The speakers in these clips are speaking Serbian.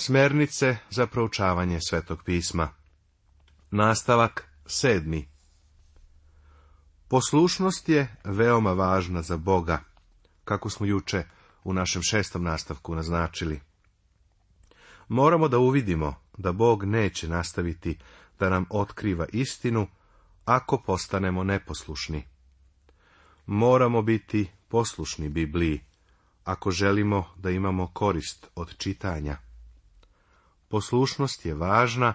Smernice za proučavanje Svetog pisma. Nastavak sedmi. Poslušnost je veoma važna za Boga, kako smo juče u našem šestom nastavku naznačili. Moramo da uvidimo da Bog neće nastaviti da nam otkriva istinu ako postanemo neposlušni. Moramo biti poslušni Bibliji ako želimo da imamo korist od čitanja. Poslušnost je važna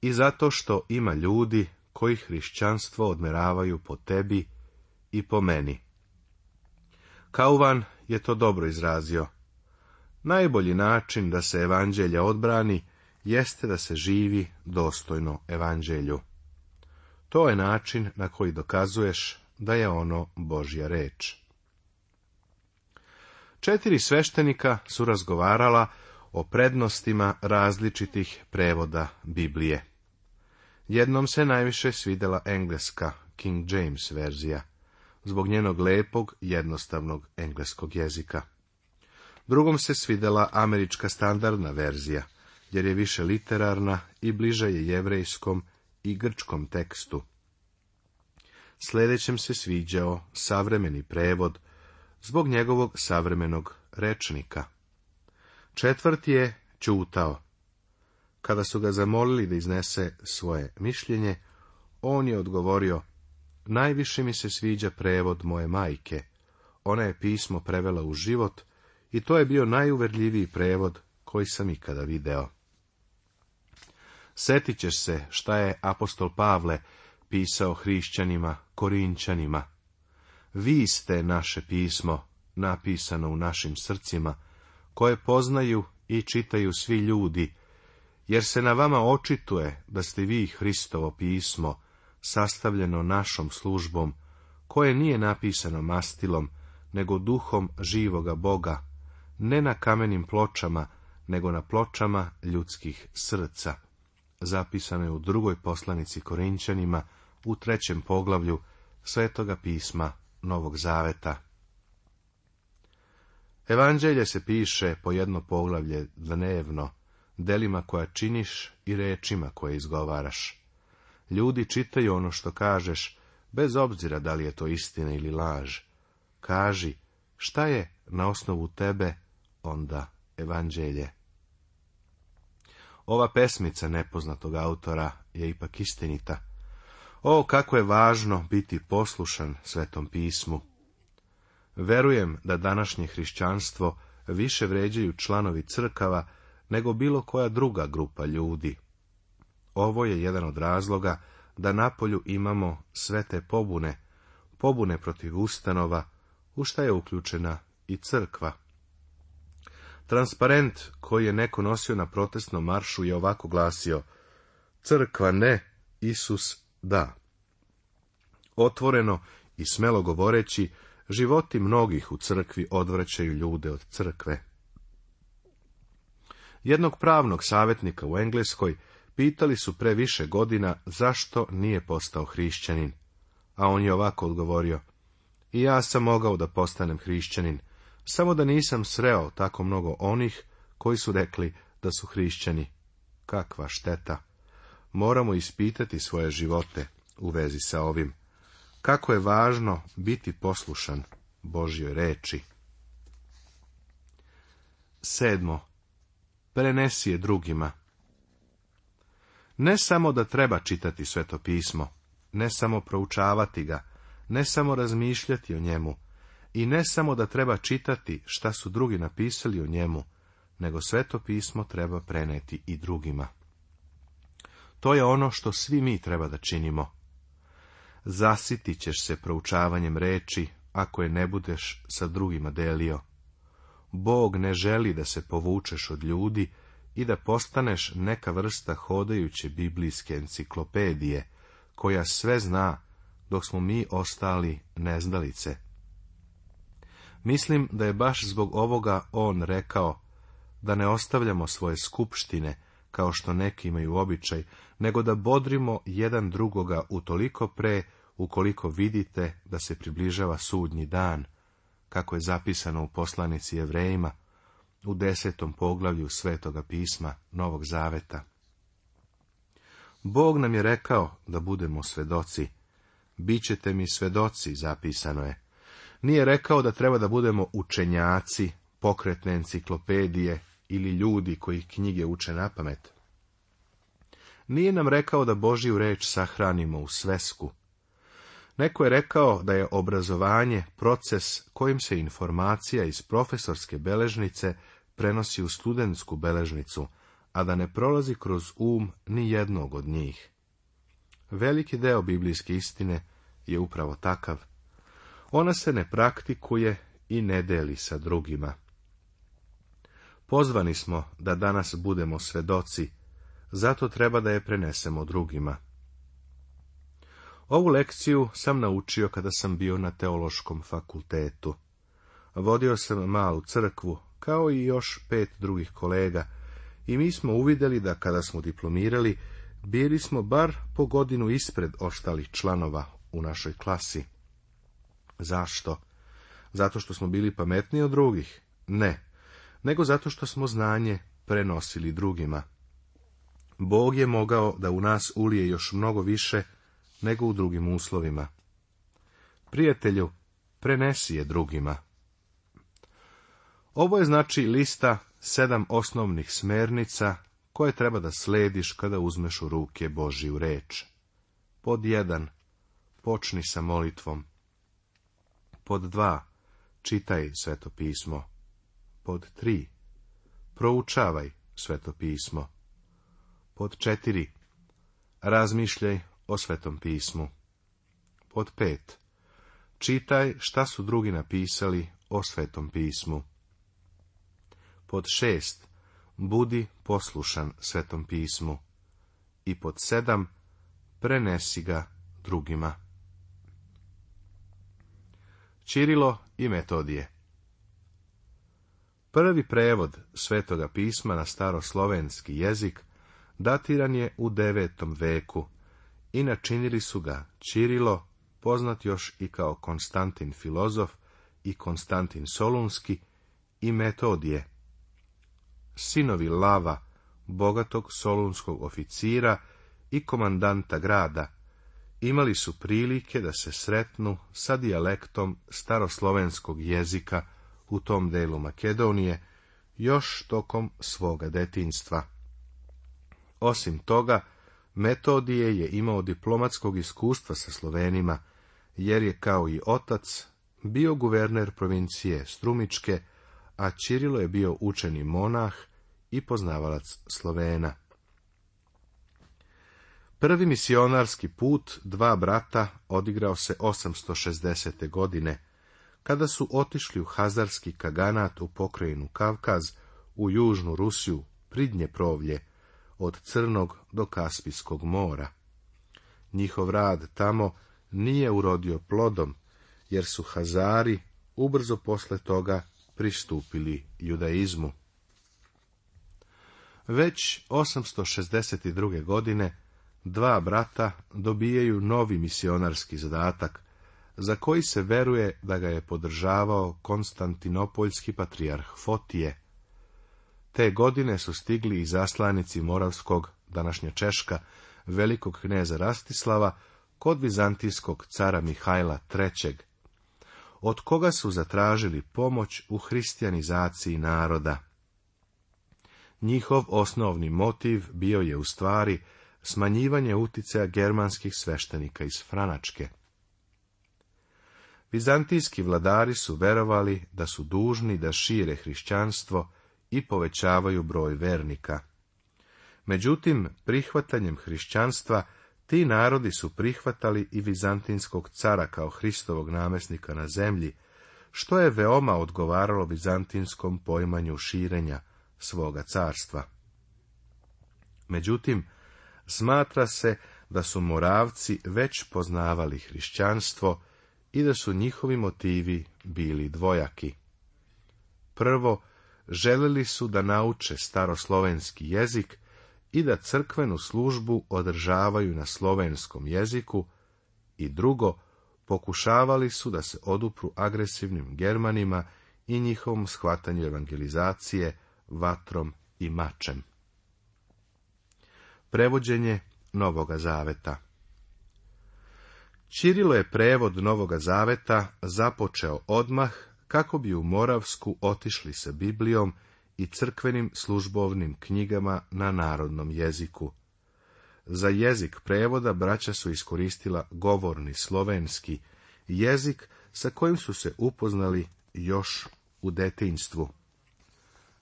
i zato što ima ljudi koji hrišćanstvo odmeravaju po tebi i po meni. Kauvan je to dobro izrazio. Najbolji način da se evanđelja odbrani jeste da se živi dostojno evanđelju. To je način na koji dokazuješ da je ono Božja reč. Četiri sveštenika su razgovarala o prednostima različitih prevoda Biblije. Jednom se najviše svidela engleska King James verzija, zbog njenog lepog, jednostavnog engleskog jezika. Drugom se svidela američka standardna verzija, jer je više literarna i bliža je jevrejskom i grčkom tekstu. Sljedećem se sviđao savremeni prevod, zbog njegovog savremenog rečnika – Četvrti je čutao. Kada su ga zamolili da iznese svoje mišljenje, on je odgovorio, najviše mi se sviđa prevod moje majke. Ona je pismo prevela u život i to je bio najuverljiviji prevod koji sam ikada video. Setit ćeš se šta je apostol Pavle pisao hrišćanima, korinčanima. Vi ste naše pismo, napisano u našim srcima, koje poznaju i čitaju svi ljudi, jer se na vama očituje da ste vi Hristovo pismo, sastavljeno našom službom, koje nije napisano mastilom, nego duhom živoga Boga, ne na kamenim pločama, nego na pločama ljudskih srca. Zapisano je u drugoj poslanici Korinćanima u trećem poglavlju Svetoga pisma Novog Zaveta. Evanđelje se piše po jedno poglavlje dnevno, delima koja činiš i rečima koje izgovaraš. Ljudi čitaju ono što kažeš, bez obzira da li je to istina ili laž. Kaži, šta je na osnovu tebe onda evanđelje? Ova pesmica nepoznatog autora je ipak istinita. O, kako je važno biti poslušan svetom pismu! Verujem da današnje hrišćanstvo više vređaju članovi crkava nego bilo koja druga grupa ljudi. Ovo je jedan od razloga da napolju imamo sve te pobune, pobune protiv ustanova, u šta je uključena i crkva. Transparent koji je neko nosio na protestnom maršu je ovako glasio, crkva ne, Isus da. Otvoreno i smelo govoreći, Životi mnogih u crkvi odvraćaju ljude od crkve. Jednog pravnog savjetnika u Engleskoj pitali su pre više godina zašto nije postao hrišćanin, a on je ovako odgovorio. I ja sam mogao da postanem hrišćanin, samo da nisam sreo tako mnogo onih koji su rekli da su hrišćani. Kakva šteta! Moramo ispitati svoje živote u vezi sa ovim kako je važno biti poslušan Božjoj reči. Sedmo. Prenesi je drugima. Ne samo da treba čitati sveto pismo, ne samo proučavati ga, ne samo razmišljati o njemu, i ne samo da treba čitati šta su drugi napisali o njemu, nego sveto pismo treba preneti i drugima. To je ono što svi mi treba da činimo. Zasitit ćeš se proučavanjem reči, ako je ne budeš sa drugima delio. Bog ne želi da se povučeš od ljudi i da postaneš neka vrsta hodajuće biblijske enciklopedije, koja sve zna, dok smo mi ostali nezdalice. Mislim da je baš zbog ovoga on rekao, da ne ostavljamo svoje skupštine, kao što neki imaju običaj, nego da bodrimo jedan drugoga utoliko pre ukoliko vidite da se približava sudnji dan, kako je zapisano u poslanici Jevrejima, u desetom poglavlju Svetoga pisma Novog Zaveta. Bog nam je rekao da budemo svedoci. Bićete mi svedoci, zapisano je. Nije rekao da treba da budemo učenjaci, pokretne enciklopedije ili ljudi koji knjige uče na pamet. Nije nam rekao da Božiju reč sahranimo u svesku, Neko je rekao da je obrazovanje proces kojim se informacija iz profesorske beležnice prenosi u studentsku beležnicu, a da ne prolazi kroz um ni jednog od njih. Veliki deo biblijske istine je upravo takav. Ona se ne praktikuje i ne deli sa drugima. Pozvani smo da danas budemo svedoci, zato treba da je prenesemo drugima. Ovu lekciju sam naučio kada sam bio na teološkom fakultetu. Vodio sam malu crkvu, kao i još pet drugih kolega, i mi smo uvidjeli da kada smo diplomirali, bili smo bar po godinu ispred ostalih članova u našoj klasi. Zašto? Zato što smo bili pametniji od drugih? Ne, nego zato što smo znanje prenosili drugima. Bog je mogao da u nas ulije još mnogo više nego u drugim uslovima. Prijatelju, prenesi je drugima. Ovo je znači lista sedam osnovnih smernica koje treba da slediš kada uzmeš u ruke Božiju reč. Pod jedan, počni sa molitvom. Pod dva, čitaj sveto pismo. Pod tri, proučavaj sveto pismo. Pod četiri, razmišljaj o Svetom pismu. Pod pet. Čitaj šta su drugi napisali o Svetom pismu. Pod šest. Budi poslušan Svetom pismu. I pod sedam. Prenesi ga drugima. Čirilo i metodije Prvi prevod Svetoga pisma na staroslovenski jezik datiran je u devetom veku i načinili su ga Čirilo, poznat još i kao Konstantin filozof i Konstantin Solunski i Metodije. Sinovi Lava, bogatog solunskog oficira i komandanta grada, imali su prilike da se sretnu sa dijalektom staroslovenskog jezika u tom delu Makedonije još tokom svoga detinstva. Osim toga, Metodije je imao diplomatskog iskustva sa Slovenima, jer je kao i otac bio guverner provincije Strumičke, a Čirilo je bio učeni monah i poznavalac Slovena. Prvi misionarski put dva brata odigrao se 860. godine, kada su otišli u Hazarski kaganat u pokrajinu Kavkaz, u južnu Rusiju, pridnje provlje, od Crnog do Kaspijskog mora. Njihov rad tamo nije urodio plodom, jer su Hazari ubrzo posle toga pristupili judaizmu. Već 862. godine dva brata dobijaju novi misionarski zadatak, za koji se veruje da ga je podržavao konstantinopoljski patrijarh Fotije, te godine su stigli i zaslanici Moravskog, današnja Češka, velikog kneza Rastislava, kod vizantijskog cara Mihajla III. Od koga su zatražili pomoć u hristijanizaciji naroda. Njihov osnovni motiv bio je u stvari smanjivanje utjecaja germanskih sveštenika iz Franačke. Vizantijski vladari su verovali da su dužni da šire hrišćanstvo i povećavaju broj vernika. Međutim, prihvatanjem hrišćanstva ti narodi su prihvatali i Vizantinskog cara kao Hristovog namesnika na zemlji, što je veoma odgovaralo Vizantinskom poimanju širenja svoga carstva. Međutim, smatra se da su moravci već poznavali hrišćanstvo i da su njihovi motivi bili dvojaki. Prvo, Želeli su da nauče staroslovenski jezik i da crkvenu službu održavaju na slovenskom jeziku i drugo, pokušavali su da se odupru agresivnim Germanima i njihovom shvatanju evangelizacije vatrom i mačem. Prevođenje Novoga zaveta Čirilo je prevod Novoga zaveta započeo odmah kako bi u Moravsku otišli sa Biblijom i crkvenim službovnim knjigama na narodnom jeziku. Za jezik prevoda braća su iskoristila govorni slovenski jezik sa kojim su se upoznali još u detinjstvu.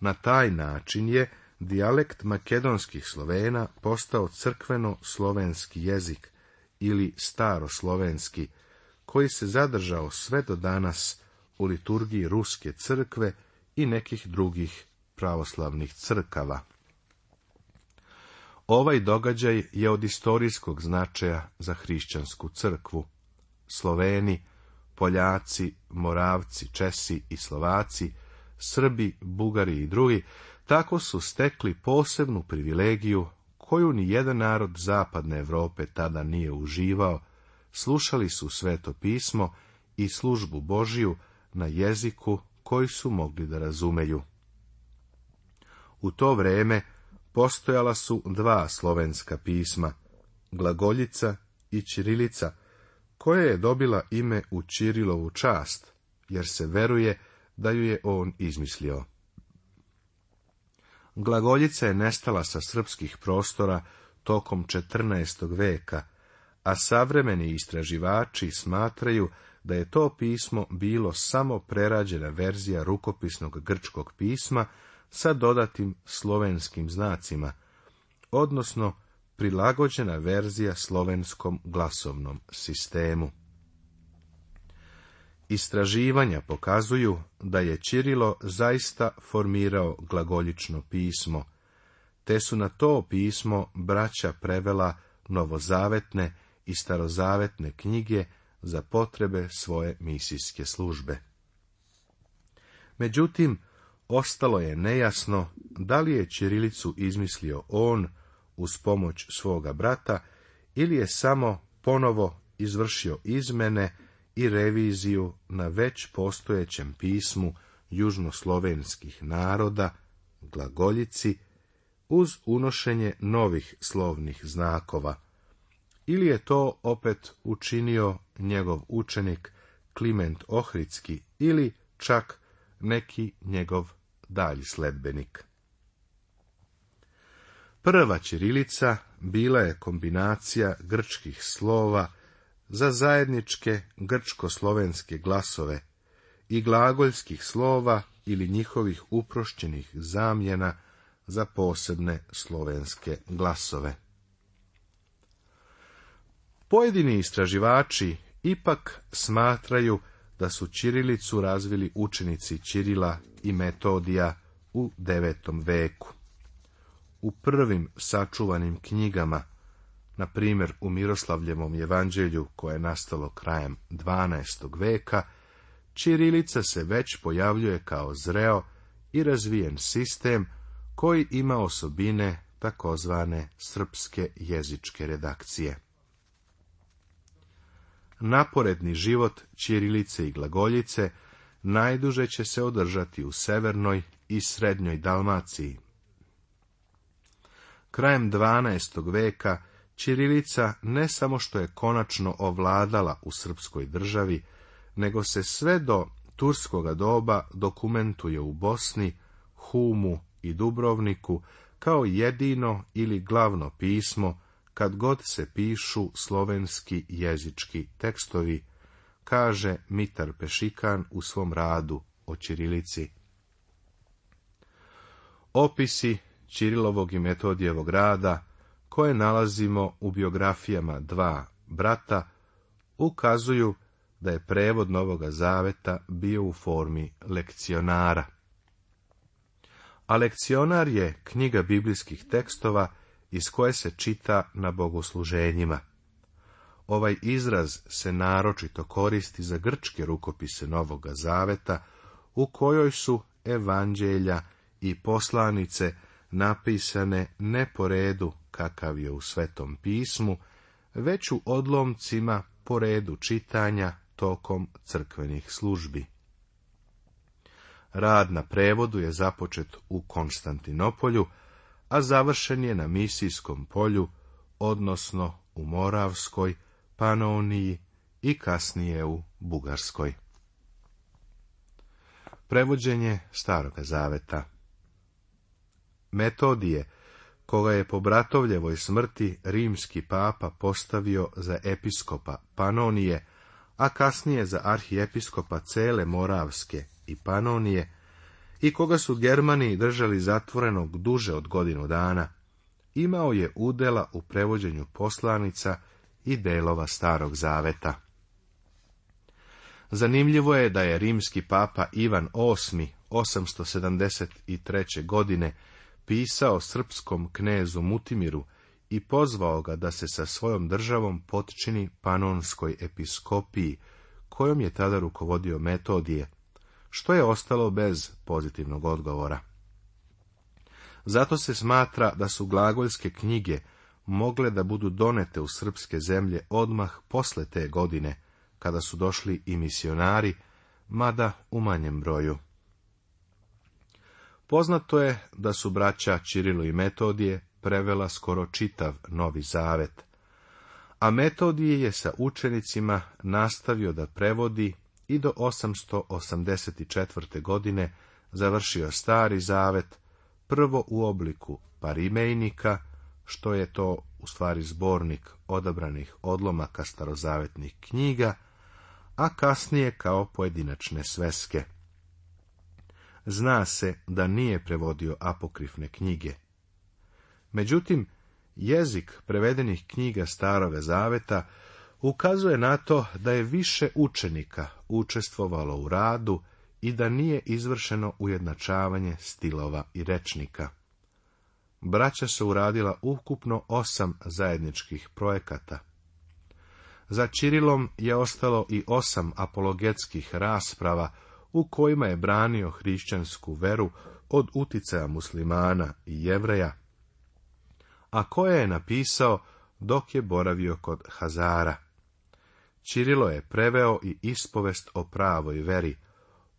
Na taj način je dijalekt makedonskih Slovena postao crkveno-slovenski jezik ili staroslovenski, koji se zadržao sve do danas u liturgiji Ruske crkve i nekih drugih pravoslavnih crkava. Ovaj događaj je od istorijskog značaja za hrišćansku crkvu. Sloveni, Poljaci, Moravci, Česi i Slovaci, Srbi, Bugari i drugi, tako su stekli posebnu privilegiju koju ni jedan narod zapadne Europe tada nije uživao, slušali su sveto pismo i službu Božiju, na jeziku koji su mogli da razumeju. U to vreme postojala su dva slovenska pisma, glagoljica i čirilica, koje je dobila ime u Čirilovu čast, jer se veruje da ju je on izmislio. Glagoljica je nestala sa srpskih prostora tokom 14. veka, a savremeni istraživači smatraju da je to pismo bilo samo prerađena verzija rukopisnog grčkog pisma sa dodatim slovenskim znacima, odnosno prilagođena verzija slovenskom glasovnom sistemu. Istraživanja pokazuju da je Čirilo zaista formirao glagoljično pismo, te su na to pismo braća prevela novozavetne i starozavetne knjige za potrebe svoje misijske službe. Međutim, ostalo je nejasno da li je Čirilicu izmislio on uz pomoć svoga brata ili je samo ponovo izvršio izmene i reviziju na već postojećem pismu južnoslovenskih naroda, glagoljici, uz unošenje novih slovnih znakova, ili je to opet učinio njegov učenik Kliment Ohridski ili čak neki njegov dalji sledbenik. Prva ćirilica bila je kombinacija grčkih slova za zajedničke grčko-slovenske glasove i glagoljskih slova ili njihovih uprošćenih zamjena za posebne slovenske glasove. Pojedini istraživači ipak smatraju da su Čirilicu razvili učenici Čirila i Metodija u devetom veku. U prvim sačuvanim knjigama, na primjer u Miroslavljevom evanđelju koje je nastalo krajem 12. veka, Čirilica se već pojavljuje kao zreo i razvijen sistem koji ima osobine takozvane srpske jezičke redakcije naporedni život Čirilice i Glagoljice najduže će se održati u severnoj i srednjoj Dalmaciji. Krajem 12. veka Ćirilica ne samo što je konačno ovladala u srpskoj državi, nego se sve do turskoga doba dokumentuje u Bosni, Humu i Dubrovniku kao jedino ili glavno pismo kad god se pišu slovenski jezički tekstovi, kaže Mitar Pešikan u svom radu o Čirilici. Opisi Čirilovog i Metodijevog rada, koje nalazimo u biografijama dva brata, ukazuju da je prevod Novoga Zaveta bio u formi lekcionara. A lekcionar je knjiga biblijskih tekstova iz koje se čita na bogosluženjima. Ovaj izraz se naročito koristi za grčke rukopise Novoga Zaveta, u kojoj su evanđelja i poslanice napisane ne po redu kakav je u Svetom pismu, već u odlomcima po redu čitanja tokom crkvenih službi. Rad na prevodu je započet u Konstantinopolju, a završen je na misijskom polju, odnosno u Moravskoj, Panoniji i kasnije u Bugarskoj. Prevođenje Staroga zaveta Metodije, koga je po bratovljevoj smrti rimski papa postavio za episkopa Panonije, a kasnije za arhijepiskopa Cele Moravske i Panonije, i koga su Germani držali zatvorenog duže od godinu dana, imao je udela u prevođenju poslanica i delova Starog Zaveta. Zanimljivo je da je rimski papa Ivan VIII 873. godine pisao srpskom knezu Mutimiru i pozvao ga da se sa svojom državom potčini panonskoj episkopiji, kojom je tada rukovodio Metodije, što je ostalo bez pozitivnog odgovora. Zato se smatra da su glagoljske knjige mogle da budu donete u srpske zemlje odmah posle te godine, kada su došli i misionari, mada u manjem broju. Poznato je da su braća Čirilo i Metodije prevela skoro čitav Novi Zavet, a Metodije je sa učenicima nastavio da prevodi i do 884. godine završio stari zavet prvo u obliku parimejnika, što je to u stvari zbornik odabranih odlomaka starozavetnih knjiga, a kasnije kao pojedinačne sveske. Zna se da nije prevodio apokrifne knjige. Međutim, jezik prevedenih knjiga starove zaveta ukazuje na to da je više učenika učestvovalo u radu i da nije izvršeno ujednačavanje stilova i rečnika. Braća su uradila ukupno osam zajedničkih projekata. Za Čirilom je ostalo i osam apologetskih rasprava u kojima je branio hrišćansku veru od uticaja muslimana i jevreja, a koje je napisao dok je boravio kod Hazara. Čirilo je preveo i ispovest o pravoj veri,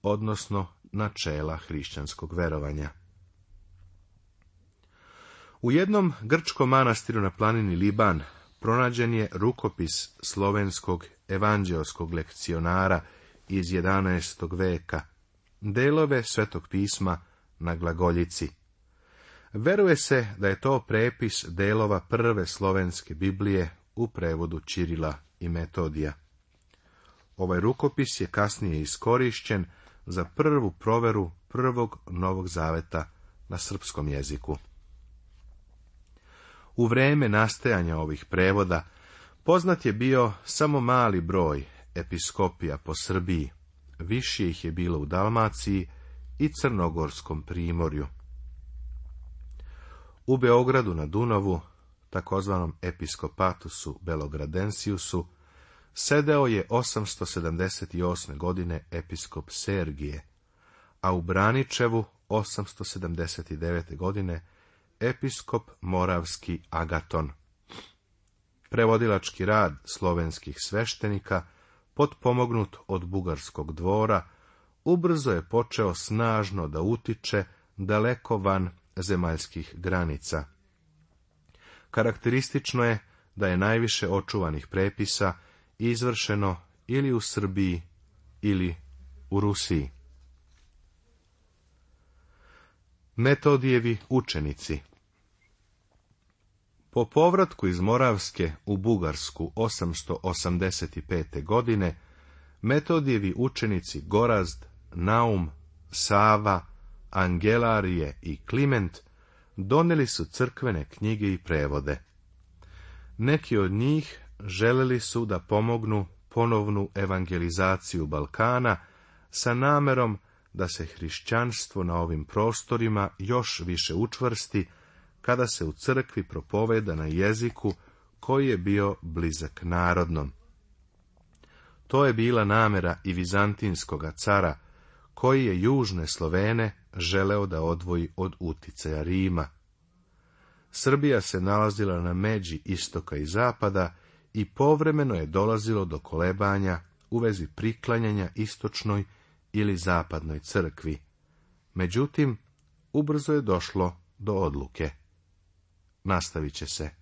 odnosno načela hrišćanskog verovanja. U jednom grčkom manastiru na planini Liban pronađen je rukopis slovenskog evanđeoskog lekcionara iz 11. veka, delove svetog pisma na glagoljici. Veruje se da je to prepis delova prve slovenske Biblije u prevodu Čirila i Metodija. Ovaj rukopis je kasnije iskorišćen za prvu proveru prvog Novog Zaveta na srpskom jeziku. U vreme nastajanja ovih prevoda poznat je bio samo mali broj episkopija po Srbiji, više ih je bilo u Dalmaciji i Crnogorskom primorju. U Beogradu na Dunavu takozvanom episkopatusu Belogradensiusu, sedeo je 878. godine episkop Sergije, a u Braničevu 879. godine episkop Moravski Agaton. Prevodilački rad slovenskih sveštenika, potpomognut od bugarskog dvora, ubrzo je počeo snažno da utiče daleko van zemaljskih granica. Karakteristično je da je najviše očuvanih prepisa izvršeno ili u Srbiji ili u Rusiji. Metodijevi učenici Po povratku iz Moravske u Bugarsku 885. godine, Metodijevi učenici Gorazd, Naum, Sava, Angelarije i Kliment doneli su crkvene knjige i prevode. Neki od njih želeli su da pomognu ponovnu evangelizaciju Balkana sa namerom da se hrišćanstvo na ovim prostorima još više učvrsti kada se u crkvi propoveda na jeziku koji je bio blizak narodnom. To je bila namera i vizantinskoga cara, koji je južne Slovene želeo da odvoji od uticaja Rima. Srbija se nalazila na međi istoka i zapada i povremeno je dolazilo do kolebanja u vezi priklanjanja istočnoj ili zapadnoj crkvi. Međutim, ubrzo je došlo do odluke. Nastavit će se.